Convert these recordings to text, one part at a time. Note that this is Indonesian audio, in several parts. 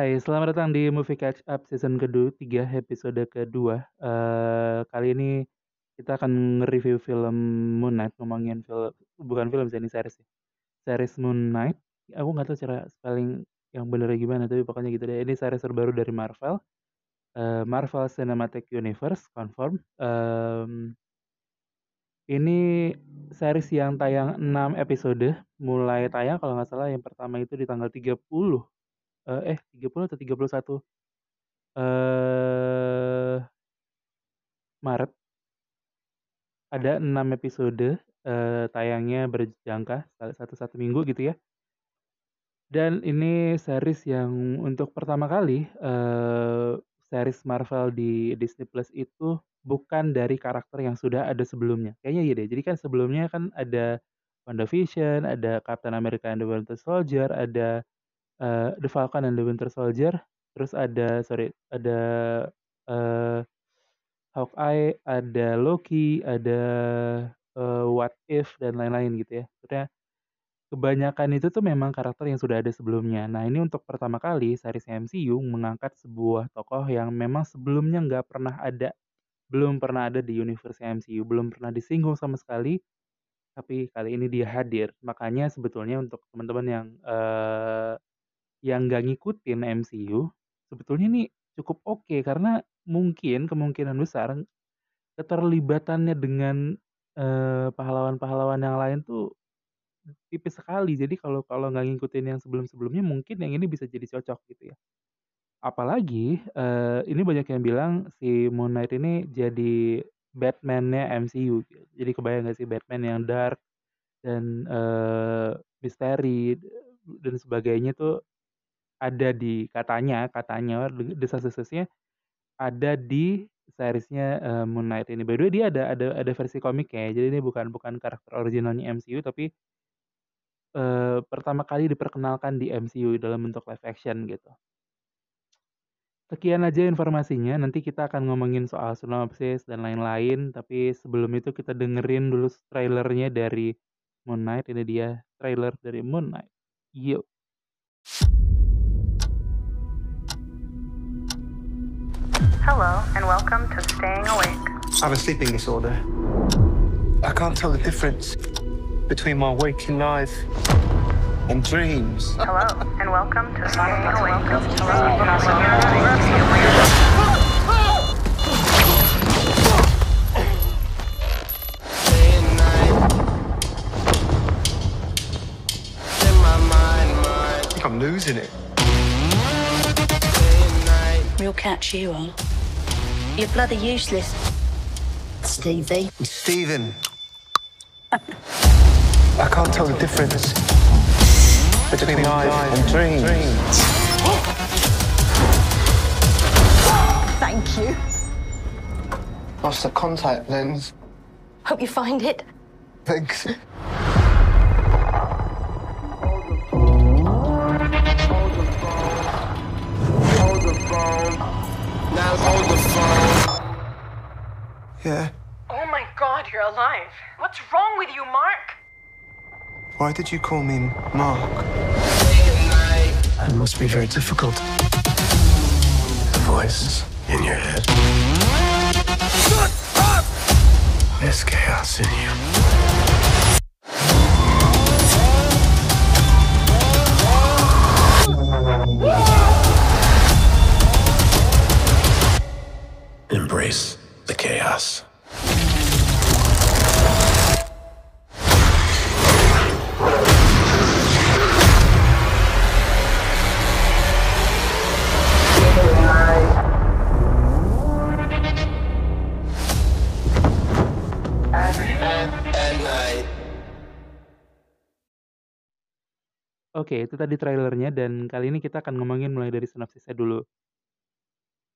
Hai, selamat datang di Movie Catch Up season kedua, tiga episode kedua. Eh kali ini kita akan nge-review film Moon Knight, ngomongin film bukan film sih series sih. Series Moon Knight. Aku nggak tahu cara spelling yang benernya gimana, tapi pokoknya gitu deh. Ini series terbaru dari Marvel. Eh, Marvel Cinematic Universe confirm. Em, ini series yang tayang 6 episode, mulai tayang kalau nggak salah yang pertama itu di tanggal 30 eh, eh 30 atau 31 eh Maret ada 6 episode eh, tayangnya berjangka satu satu minggu gitu ya. Dan ini series yang untuk pertama kali eh series Marvel di Disney Plus itu bukan dari karakter yang sudah ada sebelumnya. Kayaknya iya deh. Jadi kan sebelumnya kan ada WandaVision, ada Captain America and the Winter Soldier, ada eh, The Falcon and the Winter Soldier, terus ada sorry ada eh Hawkeye, ada Loki, ada eh, What If dan lain-lain gitu ya. Maksudnya kebanyakan itu tuh memang karakter yang sudah ada sebelumnya. Nah ini untuk pertama kali series MCU mengangkat sebuah tokoh yang memang sebelumnya nggak pernah ada, belum pernah ada di universe MCU, belum pernah disinggung sama sekali. Tapi kali ini dia hadir. Makanya sebetulnya untuk teman-teman yang eh, yang nggak ngikutin MCU, sebetulnya ini cukup oke karena mungkin kemungkinan besar keterlibatannya dengan eh, pahlawan-pahlawan yang lain tuh tipis sekali. Jadi kalau kalau nggak ngikutin yang sebelum-sebelumnya mungkin yang ini bisa jadi cocok gitu ya. Apalagi eh, ini banyak yang bilang si Moon Knight ini jadi Batman-nya MCU. Jadi kebayang gak sih Batman yang dark dan eh, misteri dan sebagainya tuh ada di katanya katanya desas-desasnya ada di seriesnya eh, Moon Knight ini. By the way dia ada ada ada versi komik ya. Jadi ini bukan bukan karakter originalnya MCU tapi eh, pertama kali diperkenalkan di MCU dalam bentuk live action gitu. Sekian aja informasinya. Nanti kita akan ngomongin soal synopsis dan lain-lain. Tapi sebelum itu kita dengerin dulu trailernya dari Moon Knight. Ini dia trailer dari Moon Knight. Yuk. Hello, and welcome to Staying Awake. I have a sleeping disorder. I can't tell the difference between my waking life and dreams. Hello, and welcome to Staying Awake. I think I'm losing it. We'll catch you on. You're bloody useless. Stevie. Stephen. I can't tell the difference between life and dreams. Thank you. Lost the contact lens. Hope you find it. Thanks. Yeah. Oh my god, you're alive. What's wrong with you, Mark? Why did you call me Mark? It must be very difficult. The voice in your head. Shut up! There's chaos in you. Oke, itu tadi trailernya dan kali ini kita akan ngomongin mulai dari sinopsisnya dulu.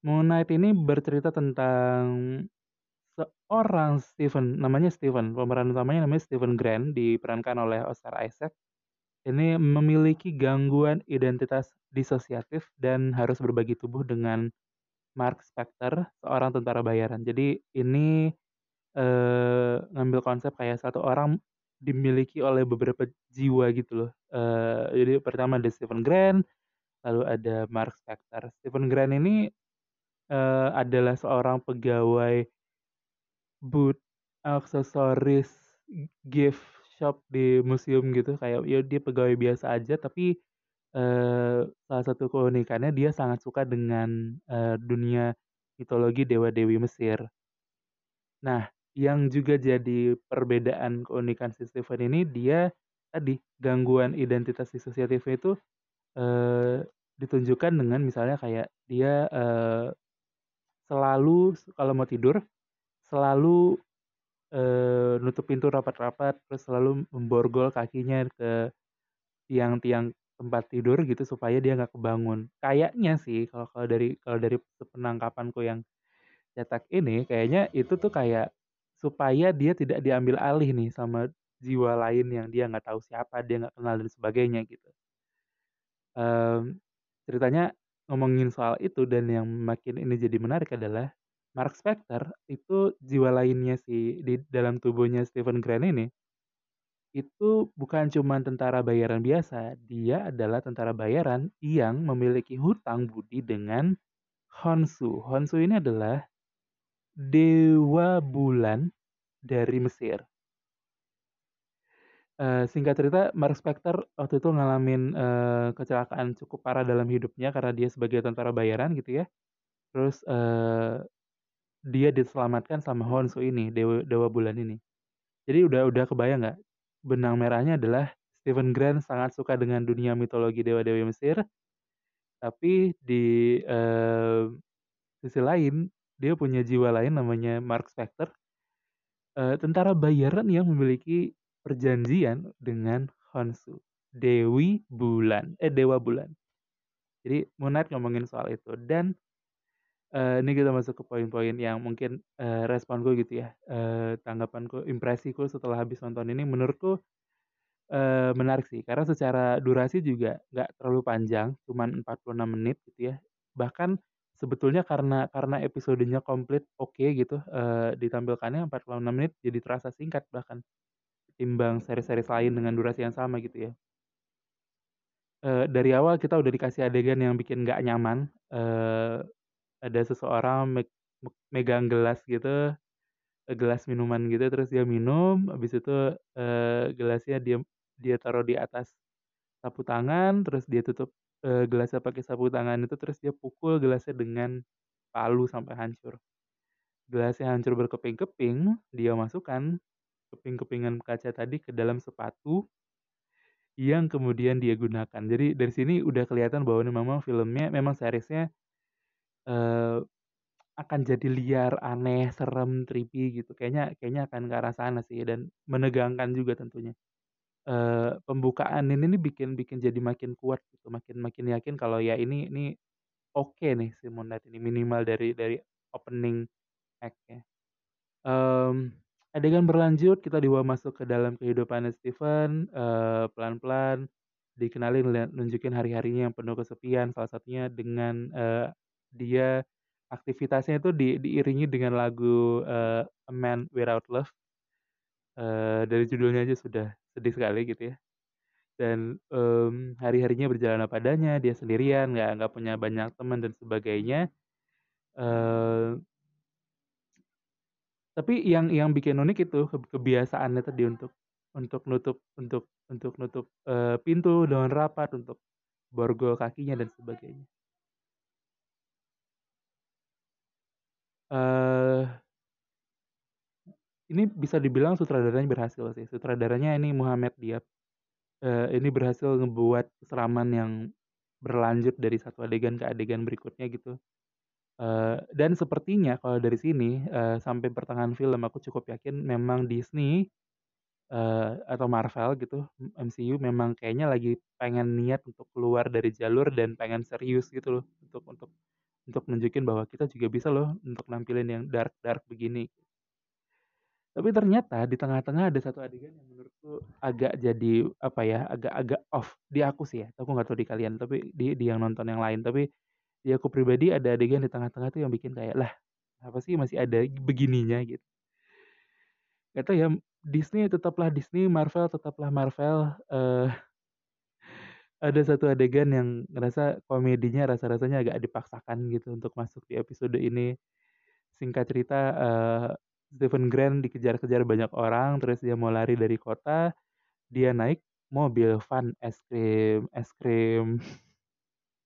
Moon Knight ini bercerita tentang seorang Stephen, namanya Stephen, pemeran utamanya namanya Stephen Grant, diperankan oleh Oscar Isaac. Ini memiliki gangguan identitas disosiatif dan harus berbagi tubuh dengan Mark Spector, seorang tentara bayaran. Jadi ini eh, ngambil konsep kayak satu orang dimiliki oleh beberapa jiwa gitu loh. Eh, jadi pertama ada Stephen Grant, selalu ada Mark Spector. Stephen Grant ini uh, adalah seorang pegawai booth aksesoris gift shop di museum gitu kayak ya dia pegawai biasa aja tapi uh, salah satu keunikannya dia sangat suka dengan uh, dunia mitologi dewa-dewi Mesir. Nah, yang juga jadi perbedaan keunikan si Stephen ini dia tadi gangguan identitas disosiatifnya itu uh, ditunjukkan dengan misalnya kayak dia uh, selalu kalau mau tidur selalu uh, nutup pintu rapat-rapat terus selalu memborgol kakinya ke tiang-tiang tempat tidur gitu supaya dia nggak kebangun. Kayaknya sih kalau kalau dari kalau dari penangkapanku yang cetak ini kayaknya itu tuh kayak supaya dia tidak diambil alih nih sama jiwa lain yang dia nggak tahu siapa, dia nggak kenal dan sebagainya gitu. Um, ceritanya ngomongin soal itu dan yang makin ini jadi menarik adalah Mark Spector itu jiwa lainnya sih di dalam tubuhnya Stephen Grant ini itu bukan cuma tentara bayaran biasa, dia adalah tentara bayaran yang memiliki hutang budi dengan Honsu. Honsu ini adalah dewa bulan dari Mesir. Uh, singkat cerita, Mark Spector waktu itu ngalamin uh, kecelakaan cukup parah dalam hidupnya karena dia sebagai tentara bayaran gitu ya. Terus uh, dia diselamatkan sama Honsu ini, dewa, dewa bulan ini. Jadi udah udah kebayang nggak? Benang merahnya adalah Stephen Grant sangat suka dengan dunia mitologi dewa-dewi Mesir. Tapi di uh, sisi lain, dia punya jiwa lain namanya Mark Spector. Uh, tentara bayaran yang memiliki perjanjian dengan Honsu, Dewi Bulan, eh Dewa Bulan. Jadi Moonlight ngomongin soal itu dan uh, ini kita masuk ke poin-poin yang mungkin uh, responku gitu ya, uh, tanggapanku, impresiku setelah habis nonton ini menurutku uh, menarik sih karena secara durasi juga nggak terlalu panjang, cuman 46 menit gitu ya. Bahkan sebetulnya karena karena episodenya komplit oke okay gitu uh, ditampilkannya 46 menit jadi terasa singkat bahkan timbang seri-seri lain dengan durasi yang sama gitu ya. Uh, dari awal kita udah dikasih adegan yang bikin nggak nyaman. Uh, ada seseorang me megang gelas gitu, gelas minuman gitu, terus dia minum, habis itu uh, gelasnya dia dia taruh di atas sapu tangan, terus dia tutup uh, gelasnya pakai sapu tangan itu, terus dia pukul gelasnya dengan palu sampai hancur. Gelasnya hancur berkeping-keping, dia masukkan keping-kepingan kaca tadi ke dalam sepatu yang kemudian dia gunakan. Jadi dari sini udah kelihatan bahwa ini memang filmnya, memang seriesnya uh, akan jadi liar, aneh, serem, trippy gitu. Kayaknya kayaknya akan ke arah sana sih dan menegangkan juga tentunya. Uh, pembukaan ini nih bikin bikin jadi makin kuat gitu, makin makin yakin kalau ya ini ini oke nih si Moonlight ini minimal dari dari opening act-nya. Um, adegan berlanjut kita dibawa masuk ke dalam kehidupan Steven uh, pelan-pelan dikenalin nunjukin hari-harinya yang penuh kesepian salah satunya dengan uh, dia aktivitasnya itu di, diiringi dengan lagu uh, A Man Without Love uh, dari judulnya aja sudah sedih sekali gitu ya dan um, hari-harinya berjalan apa adanya dia sendirian nggak nggak punya banyak teman dan sebagainya uh, tapi yang yang bikin unik itu kebiasaannya tadi untuk untuk nutup untuk untuk nutup uh, pintu dengan rapat untuk borgol kakinya dan sebagainya. Uh, ini bisa dibilang sutradaranya berhasil sih. Sutradaranya ini Muhammad Diab. Uh, ini berhasil ngebuat keseraman yang berlanjut dari satu adegan ke adegan berikutnya gitu. Uh, dan sepertinya kalau dari sini uh, sampai pertengahan film aku cukup yakin memang Disney uh, atau Marvel gitu MCU memang kayaknya lagi pengen niat untuk keluar dari jalur dan pengen serius gitu loh untuk untuk untuk nunjukin bahwa kita juga bisa loh untuk nampilin yang dark dark begini. Tapi ternyata di tengah-tengah ada satu adegan yang menurutku agak jadi apa ya agak-agak off di aku sih ya. Aku nggak tahu di kalian tapi di, di yang nonton yang lain tapi di aku pribadi ada adegan di tengah-tengah tuh yang bikin kayak lah apa sih masih ada begininya gitu Gak tau ya Disney tetaplah Disney Marvel tetaplah Marvel uh, ada satu adegan yang ngerasa komedinya rasa-rasanya agak dipaksakan gitu untuk masuk di episode ini. Singkat cerita, uh, Stephen Grant dikejar-kejar banyak orang, terus dia mau lari dari kota, dia naik mobil van es krim, es krim.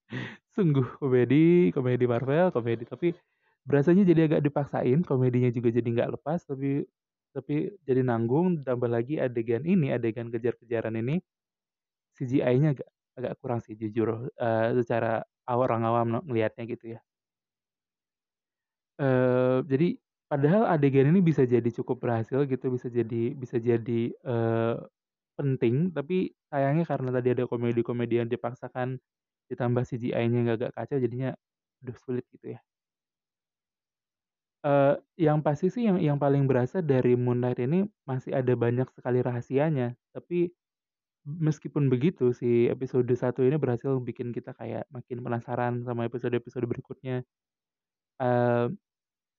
Sungguh komedi, komedi Marvel, komedi tapi berasanya jadi agak dipaksain, komedinya juga jadi nggak lepas, tapi tapi jadi nanggung. Tambah lagi adegan ini, adegan kejar-kejaran ini, CGI-nya agak agak kurang sih jujur uh, secara orang awam ngelihatnya gitu ya. Uh, jadi padahal adegan ini bisa jadi cukup berhasil gitu, bisa jadi bisa jadi uh, penting, tapi sayangnya karena tadi ada komedi-komedi yang dipaksakan ditambah CGI-nya nggak agak kacau jadinya udah sulit gitu ya. Uh, yang pasti sih yang yang paling berasa dari Moon Knight ini masih ada banyak sekali rahasianya, tapi meskipun begitu si episode satu ini berhasil bikin kita kayak makin penasaran sama episode-episode berikutnya. Uh,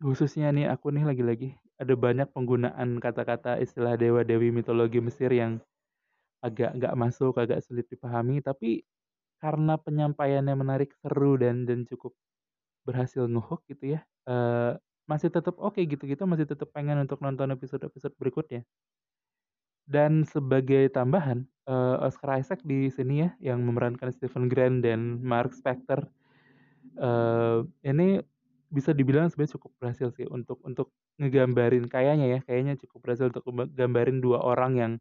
khususnya nih aku nih lagi-lagi ada banyak penggunaan kata-kata istilah dewa-dewi mitologi Mesir yang agak nggak masuk, agak sulit dipahami, tapi karena penyampaiannya menarik, seru dan dan cukup berhasil ngehook gitu ya. Uh, masih tetap oke okay gitu kita masih tetap pengen untuk nonton episode-episode berikutnya. Dan sebagai tambahan, uh, Oscar Isaac di sini ya yang memerankan Stephen Grant dan Mark Spector uh, ini bisa dibilang sebenarnya cukup berhasil sih untuk untuk ngegambarin kayaknya ya kayaknya cukup berhasil untuk ngegambarin dua orang yang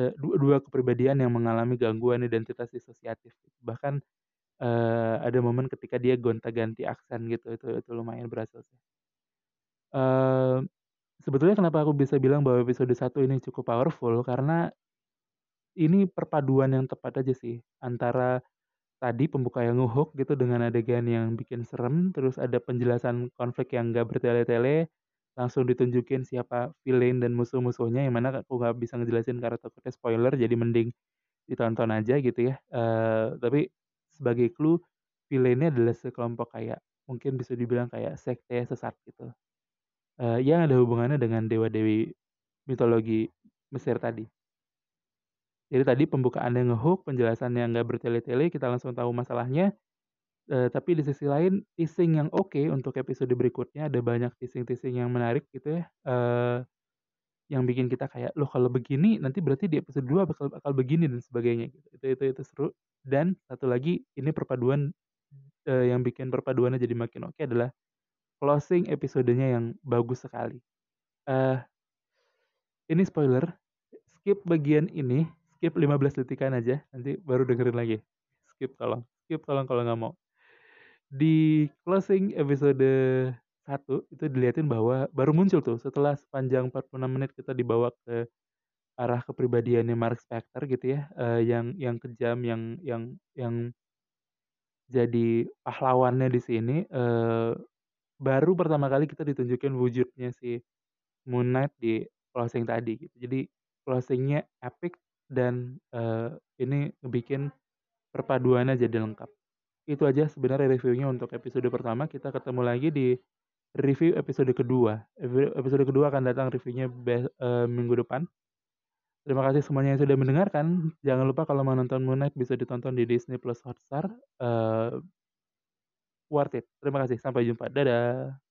uh, dua, dua kepribadian yang mengalami gangguan identitas disosiatif. Bahkan uh, ada momen ketika dia gonta-ganti aksen gitu itu itu lumayan berhasil sih. Uh, sebetulnya kenapa aku bisa bilang bahwa episode satu ini cukup powerful? Karena ini perpaduan yang tepat aja sih antara tadi pembuka yang ngehook gitu dengan adegan yang bikin serem terus ada penjelasan konflik yang gak bertele-tele langsung ditunjukin siapa villain dan musuh-musuhnya yang mana aku gak bisa ngejelasin karena takutnya spoiler jadi mending ditonton aja gitu ya uh, tapi sebagai clue villainnya adalah sekelompok kayak mungkin bisa dibilang kayak sekte sesat gitu uh, yang ada hubungannya dengan dewa-dewi mitologi Mesir tadi. Jadi tadi pembukaan yang ngehook, penjelasan yang nggak bertele-tele, kita langsung tahu masalahnya. Uh, tapi di sisi lain, teasing yang oke okay untuk episode berikutnya ada banyak teasing-teasing yang menarik gitu ya. Uh, yang bikin kita kayak loh kalau begini nanti berarti di episode 2 bakal bakal begini dan sebagainya gitu. Itu itu itu seru. Dan satu lagi ini perpaduan uh, yang bikin perpaduannya jadi makin oke okay adalah closing episodenya yang bagus sekali. Uh, ini spoiler, skip bagian ini, skip 15 detikan aja, nanti baru dengerin lagi. Skip tolong, skip tolong kalau nggak mau. Di closing episode 1 itu dilihatin bahwa baru muncul tuh setelah sepanjang 46 menit kita dibawa ke arah kepribadiannya Mark Spector gitu ya, uh, yang yang kejam, yang yang yang jadi pahlawannya di sini. Uh, baru pertama kali kita ditunjukin wujudnya si Moon Knight di closing tadi gitu. Jadi closingnya epic dan uh, ini ngebikin perpaduannya jadi lengkap. Itu aja sebenarnya reviewnya untuk episode pertama. Kita ketemu lagi di review episode kedua. Episode kedua akan datang reviewnya uh, minggu depan. Terima kasih semuanya yang sudah mendengarkan. Jangan lupa kalau mau nonton Moon Knight bisa ditonton di Disney Plus Hotstar. Uh, worth it. Terima kasih. Sampai jumpa. Dadah.